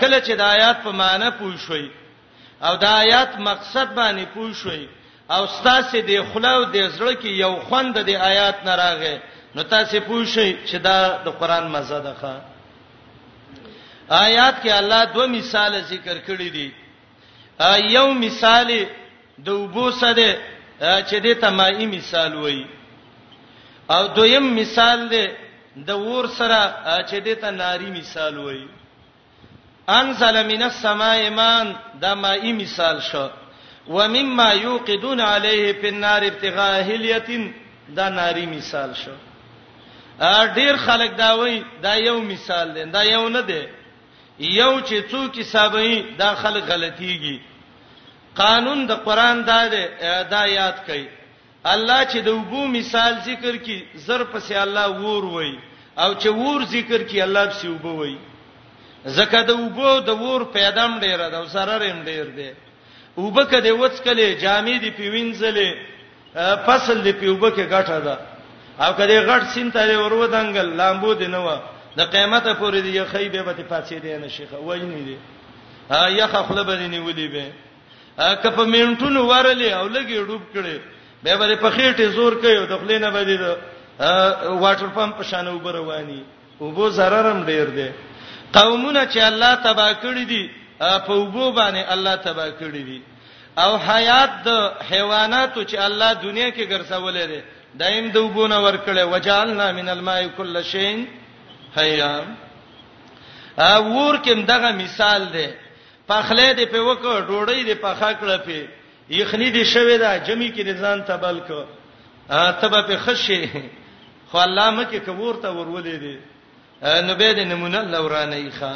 کله چې د آیات په معنی پوه شوي او دا آیات مقصد باندې پوه شوي او ستاسو د خلاو د زړه کې یو خوند د آیات نه راغی نو تاسو پوه شئ چې دا د قران مزه ده ښا آیات کې الله دوه مثال ذکر کړی دي یو مثال د وبو سره چې د تمای مثال وای او دویم مثال دی د ور سره چې د تناری مثال وای انزل من السماء ماء دا مائی مثال شو ومما یوقدون علیه فی النار ابتغاء اهلیه دا ناری مثال شو ډیر خلک دا وای دا یو مثال دی دا یو نه دی یو چې څوک حسابي دا خلک غلطيږي قانون د قران دا دی دا یاد کړئ الله چې د وبو مثال ذکر کی زر پسې الله ور وای او چې ور ذکر کی الله پسې وبو وای زکه د وبو د ور پیدام ډیر ده او سره ریم ډیر ده وبکه د وڅکلې جامې دی پیوینځلې فصل دی پیوبکه غټه ده او کله غټ سین ته ورو دنګل لامبو دی نه و د قیامت پورې دی خیبه به پاتې دی نه شيخه وای نه دی یخه خپل باندې نیولې به که په منټونو ورلې او لګي ډوب کړي به به په خېټه زور کوي او د خلینه به دي واټر پمپ په شان وبرواني او بو زررم ډیر دي قومونه چې الله تبا کړی دي په وبو باندې الله تبا کړی دي او حیات د حیواناتو چې الله دنیا کې ګرځولې دي دایم د وبونه ورکړې وجالنا من الماء کل شین حیام ا ور کوم دغه مثال دی پخلی دې په وکړ ډوډۍ دې پخا کړه په یخنی دې شوې ده جمی کې دې ځان ته بل کو تبه په خشي خو الله مکه کور ته ورولې دې نو به دې نمونه لورانه یې ښا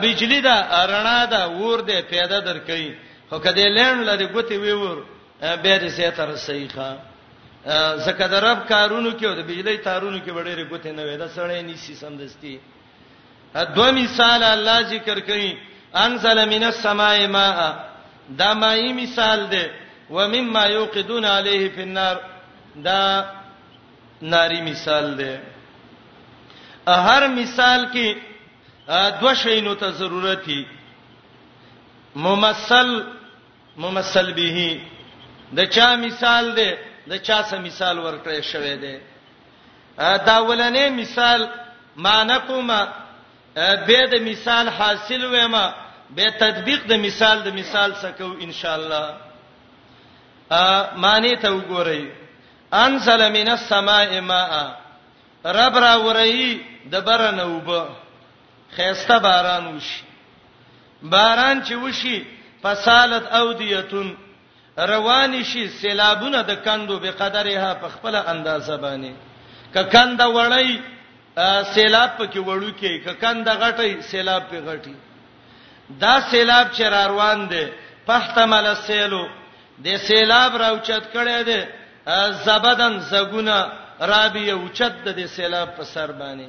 بجلی دا رڼا دا ور دې پیدا درکې خو کدی لین لري ګوتی وی ور به دې سي تر صحیح ښا زکه درب کارونو کې او د بجلی تارونو کې وړې ګوتی نه وې دا سړې نیسی سمدستي دوه مثال الله ذکر کوي انزل من السماء ماء دا مائی مثال دی ومما یوقدون علیه فی النار دا ناری مثال دی هر مثال کې دو شینو ته ضرورت دي ممثل ممثل به د چا مثال دی د چا سم مثال ورکړی شوی دی دا ولنې مثال مانکوم به د مثال حاصل وېم به تطبیق د مثال د مثال سکو ان شاء الله ا معنی ته وګورئ انزل من السماء ماء رب را ورئی د برنه وب خيسته باران وشي باران چې وشي فسالت اودیتون روان شي سیلابونه د کندو به قدرها په خپل اندازه باندې ک کنده وړی سیلاب پکې وړو کې ک کنده غټي سیلاب په غټي دا سیلاب چې را روان دي پحتمل سیلو د سیلاب راوچت کړي دي زبدن زګونه رابیه اوچت د سیلاب په سر باندې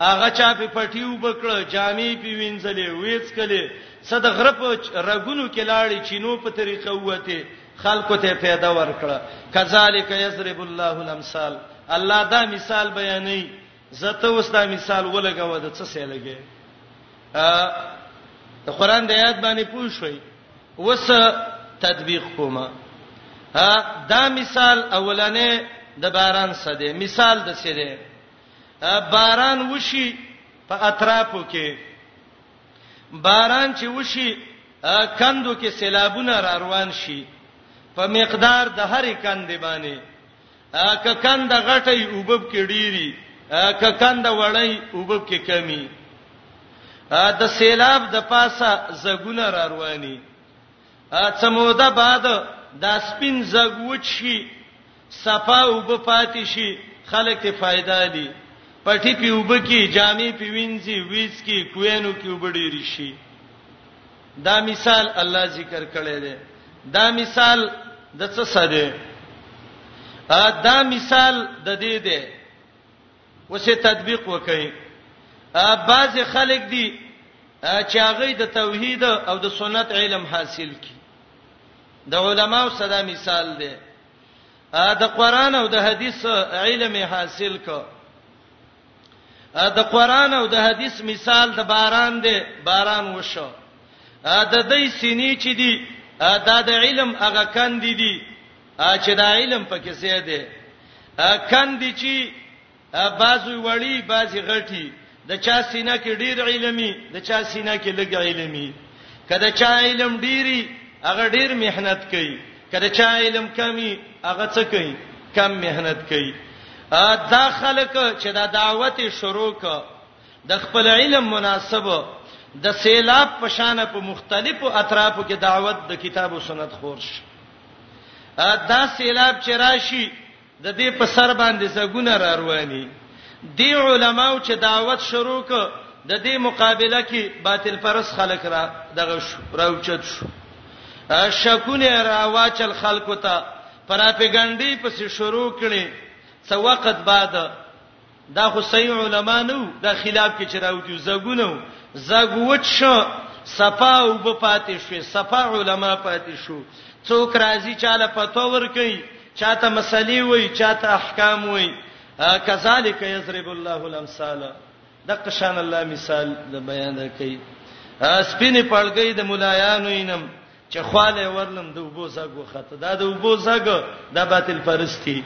هغه چا په پټي وبکړه جامې په وینځلې وېڅ کله څه د غره په رګونو کې لاړې چینو په طریقه وته خلکو ته پیدا ورکړه کذالک یضرب الله الامثال الله دا مثال بیانې زته اوس دا مثال ولګو د څه سه لګي ا قرآن د آیات باندې پوه شوي وس تطبیق کومه دا مثال اولنې د باران سده مثال د سده باران وشي په اطرافو کې باران چې وشي کندو کې سیلابونه را روان شي په مقدار د هرې کندې باندې ک کند غټي وبب کې ډيري ک کند وړي وبب کې کمی د سیلاب د پاسه زګونه را رواني څه موده بعد دا سپین زګوچ شي صفا وب پاتې شي خلک ته فائدہ دي پټي پی وب کی جامې پی وینځي ویس کی کوینو کی وب ډیر شي دا مثال الله ذکر کړی دی دا مثال د څه سره دی دا مثال د دې دی اوس یې تطبیق وکړئ بعض خلک دي چې هغه د توحید او د سنت علم حاصل کی د علماو صدا مثال دی د قران او د حدیث علم حاصل کو د قران او د حدیث مثال د باران دی باران وشو د دې سینې چې دی دا د علم هغه کاندې دي چې دا علم پکې څه دی کندې چې بازوی وړي بازي غټي د چا سینه کې ډیر علمي د چا سینه کې لږ علمي کله چا علم ډیری هغه ډیر مهنت کوي کله چا علم کمی هغه څه کوي کم مهنت کوي دا خلک چې دا دعوت شروع ک د خپل علم مناسب د سیلاب پشانه په مختلفو اطرافو کې دعوت د کتاب او سنت خورش دا سیلاب چې راشي د دې په سر باندې زګونه را رواني دی علماو چې دعوت شروع ک د دې مقابله کې باطل پرس خلک را دغه شو راوچت شو شکونه راواچل خلکو ته پراپګانډي پسې شروع کړي څو وخت بعد دا خو صحیح علما نو دا خلاف کې چراوتی زګونو زګوت شو صفا او په پاتې شو صفا علما پاتې شو څوک راضی چاله پتو ور کوي چاته مسلې وای چاته احکام وای کذالک یضرب الله الامثال د قشان الله مثال د بیان کوي سپینې پړګې د مولایانو اینم چې خواله ورنم د وبو زګ وخته دا د وبو زګ د باطل پرستی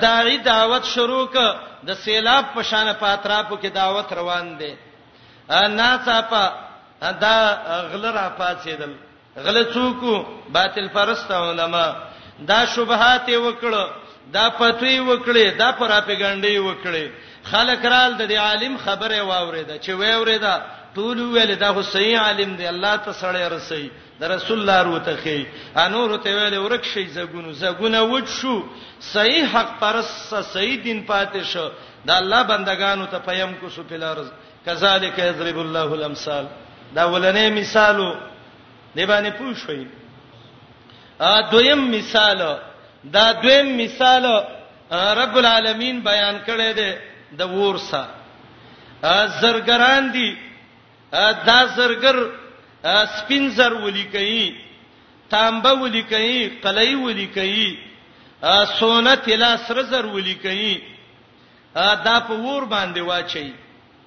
داعی دعوت شروع ک د سیلاب په شان په اطرافو کې دعوت روان دی نا صاحب دا غل را پاتېدل غل څوک باطل پرست علما دا شبهات وکړه دا پتوی وکړي دا پراپګانډي وکړي خلک رال د دې عالم خبره واوریده چې وې اوریده ټول ویل دا خو صحیح عالم دی الله ته سړی رسي د رسول الله روته خي انور ته ویل ورک شي زګونو زګونه وټ شو صحیح حق پرس صحیح دین پاتې شو دا الله بندگانو ته پيم کو سو پلارز کذالک یضرب الله الامثال دا ولنې مثالو دی باندې پوښوي ا دویم مثال دا دویم مثال رب العالمین بیان کړی دی د ورسا زرګران دي دا زرګر سپین زر ولي کوي تانبه ولي کوي قلعي ولي کوي سونه تلا سر زر ولي کوي دا په ور باندې واچي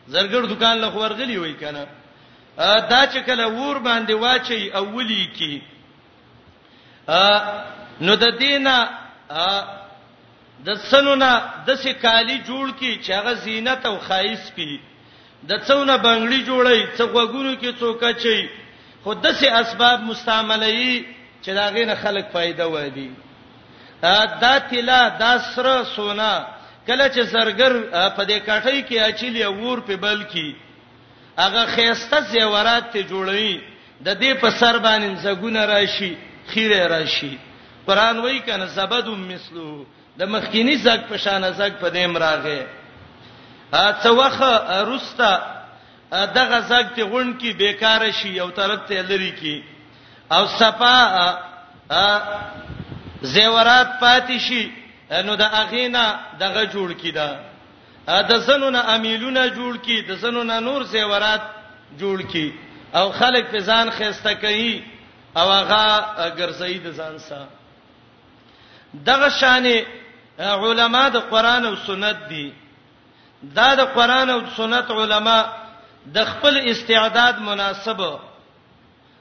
زرګر دکان له ورغلی وای کنه دا چې کله ور باندې واچي او ولي کی نو د دینه د سنونه د سکالی جوړ کی چې هغه زینت او خایس پی د څونه بنگړي جوړي څو غوګونو کې څوک چي خو د سه اسباب مستعملي چې دا غینه خلک فائدہ وایي دا تلا دا سره سونا کله چې زرګر په دې کټۍ کې اچلی ور په بل کې هغه خيسته زیورات ته جوړوي د دې په سر باندې زګونه راشي خیره راشي قران وای کنه زبد مثله د مخکینی زګ په شان زګ په دیم راغې ا څه وخت روستا دغه زګ ته غون کی بیکار شي یو طرف ته لری کی او صفا زیورات پاتې شي نو د اغینا دغه جوړ کیدا د زنو نه امیلونه جوړ کی د زنو نه نور زیورات جوړ کی او خلک په ځان خسته کوي او هغه ګرځي د ځان سره دغه شان علما د قران او سنت دي دا د قران او سنت علما د خپل استعداد مناسب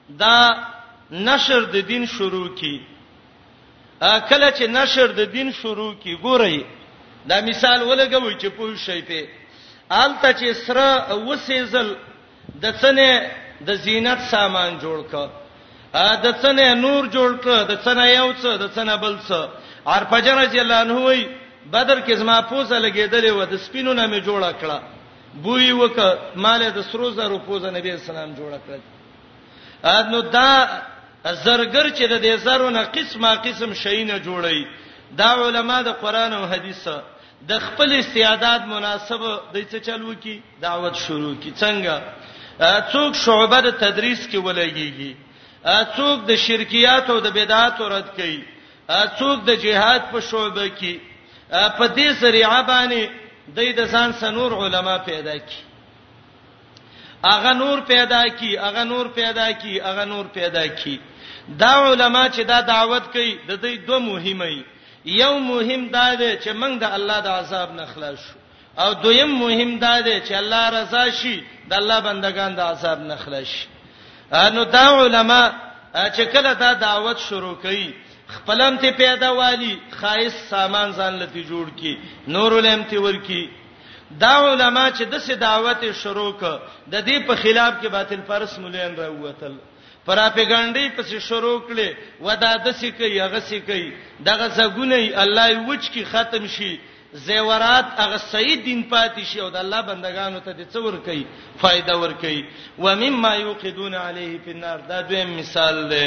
دا نشر د دین شروع کی کله چې نشر د دین شروع کی ګورئ دا مثال ولګوي چې پوه شئ په آلته چې سره وسېزل د څنې د زینت سامان جوړ ک د څنې نور جوړ ک د څنې یو څه د څنې بل څه ارپجن رضی الله عنه وی بدر کې زما پوزه لګېدلې و د سپینو نه می جوړه کړه بوی وک مال د سرو زرو پوزه نبی اسلام جوړه کړه نو دا زرګر چې د دې زرونه قسمه قسم شینه جوړي دا علما د قران او حدیث د خپل استعداد مناسب د څه چلو کی دعوت شروع کی څنګه څوک شعبه د تدریس کې ولګيږي څوک د شرکیات او د بدعات رد کوي څوک د جهاد په شعبه کې په دې ذریعہ باندې د ځان سنور علما پیدا کی هغه نور پیدا کی هغه نور پیدا کی هغه نور پیدا کی دا علما چې دا دعوت کوي د دې دوه مهمه یو مهم دا دی چې موږ د الله د عذاب نه خلاص شو او دویم مهم دا دی چې الله رضا شي د الله بندگان د عذاب نه خلاص شي نو دا علما چې کله دا دعوت شروع کړي خپلم ته پیدا والی خایس سامان ځان لته جوړ کی نور علم ته ورکی دا علما چې د سې دعوت شروع ک د دې په خلاف کې باطل پرس مولین راووتل پراپګانډي پس شروع کړي ودا د سې کوي هغه سې کوي دغه زګونه الله یې وچ کی ختم شي زیورات هغه صحیح دین پاتې شي او د الله بندگانو ته د څور کوي فائدہ ور کوي و مما یوقدون علیه فی النار دا دویم مثال دی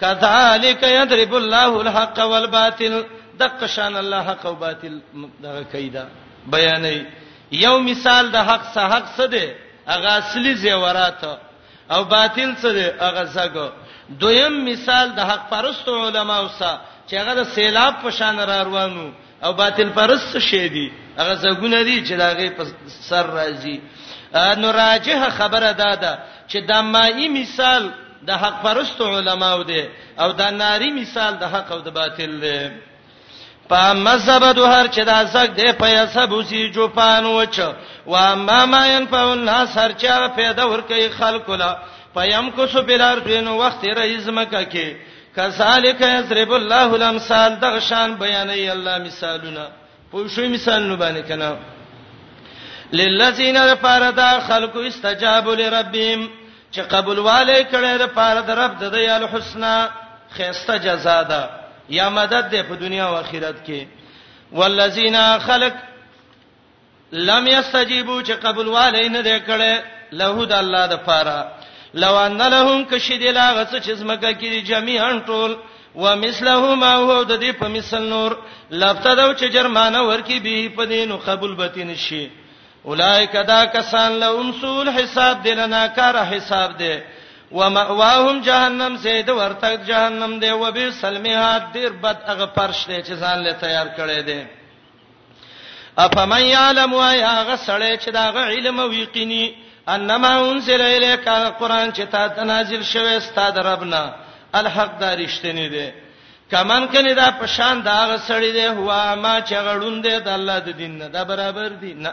کذالک یضرب الله الحق والباطل دغه شان الله حق او باطل دغه کیدا بیانې یو مثال د حق سه حق څه دی هغه اصلي زیورات او باطل څه دی هغه زګو دویم مثال د حق پرست علماو سره چې هغه د سیلاب په شان را روانو او باطل پرست شي دي هغه زګونه دي چې داغه په سر راځي نو راجه خبره ده ده چې دا مائی مثال د حق پرست علماو دي او دا ناری مثال د حق او د باطل دي په مذهب د هر چې دا زګ دی په یسبو سی جو پان وچ و ما ما ينفع الناس هر چا پیدا ور کوي خلق لا پيم کو سو بلار دین وخت رئیس مکه کې کذالک یضرب الله الامثال دغه شان بیانې الله مثالونه په شوي مثالونه باندې کنا للذین فردا خلق استجابوا لربهم چې قبول والے کړه د پاره د رب د دی الحسنا خيسته جزاء ده یا مدد ده په دنیا او آخرت کې والذین خلق لم یستجیبو چې قبول والي نه دی کړي له د الله د پاره لو ان لهم کشید لا غڅ چې زمکه کې جميعا ټول ومثله ما هو د دې په مثل نور لفتدو چې جرمانه ورکی به په دینو قبول بتین شي اولائک دا کسان لهم سول حساب دلنا کار حساب دی ومأواهم جهنم سید ورته جهنم دی وبسلمها ډیر بد هغه پرش دی چې ځان له تیار کړی دی افمن يعلم يا غسړې چې دا غ علم او یقیني انما انزل الیک القرآن چې تا ته نازل شوی ستاد ربنا الحق دا رښتینی دی کمن کني دا پشان دا غسړې دی هوا ما چې غړون دی د الله د دین نه دا برابر دی نه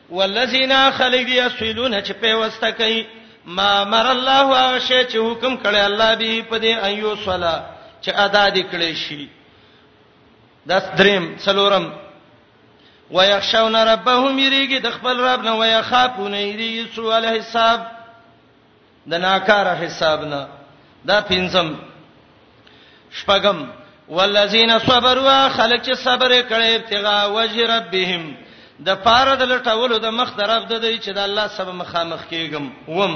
والذین خلق یسلون چې په واسطه کوي ما مر الله هغه شی چې حکم کړی الله به په دې ایو صلا چې ادا دې کړی شي داس دریم څلورم ويخشون ربهم یریږي د خپل رب نه ويخافون یریږي سوال حساب د ناکاره حساب نه دا پنځم شپږم والذین صبروا خلق چې صبر کړي ابتغاء وجه ربهم د پاره د لټولو د مخ درف د دی چې د الله سبا مخامخ کیږم وم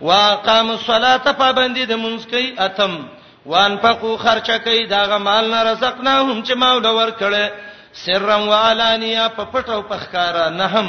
واقام الصلاه پابندی د منځ کوي اتم وانفقوا خرچ کوي دا غمال نه رزقناهم چې ما ولور کړي سرم وعلانیه په پټو په ښکارا نهم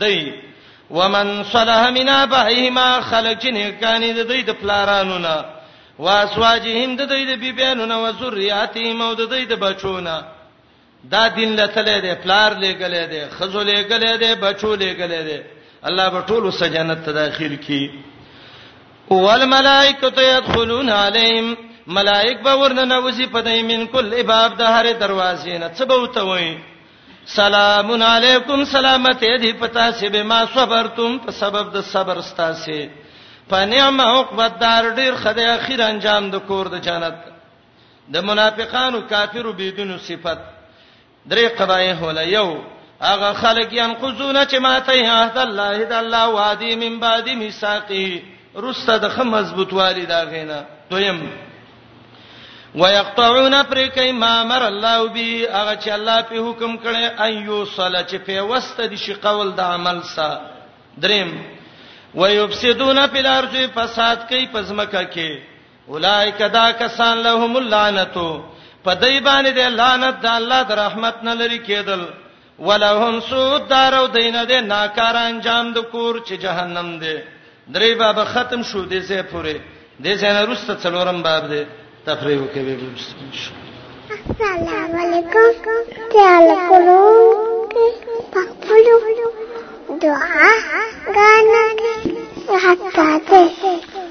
دی ومن صلح من ابهما خلق چې نیکانی د دوی د پلارانو نه واسواجهم د دوی د بیبیانو نه وذریاتهم او د دوی د بچو نه دا دین لته دی پلار لګلې دی خزو لګلې دی بچو لګلې دی الله به ټول وس جنت ته داخل کی والملائکه يدخلون عليهم ملائک به ورننه وسی په دای من کل باب د هر دروازې نه څه به وتوي سلام علیکم سلامت دې پتا سي به ما صبرتم په سبب د صبر ستاسي په نعمت عقبت دار ډیر خدای اخیر انجام د کور د جنت د منافقانو کافرو بيدونو صفت درې قبایه ولا یو هغه خلک ينقذون چې ماته عهد الله د الله وادي من بعد میثاقه رسته د خمزبوت والي دا غینا دویم ويقطعون پرکای ما امر الله به هغه چې الله په حکم کړي ايو صلا چې په وسته دي شي قول د عمل سره دریم ويفسدون في الارض فساد کوي پزمکه کې اولائک دا کسان لهم اللعنتو په دای باندې د لعنت د الله د رحمت نه لري کېدل ولهم سود دار او دینه د ناکار انجام د کور چې جهنم دی درې باب ختم شو دې زه پوره دې زه نه رسته څلورم باب دی تفریح وکوي السلام علیکم تعال کولو پخپلو دعا غانا حتا ته